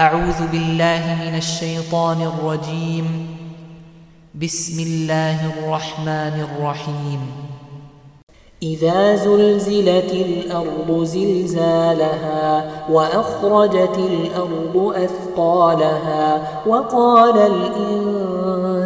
أعوذ بالله من الشيطان الرجيم. بسم الله الرحمن الرحيم. إذا زلزلت الأرض زلزالها وأخرجت الأرض أثقالها وقال الإنسان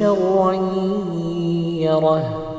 شرا يره.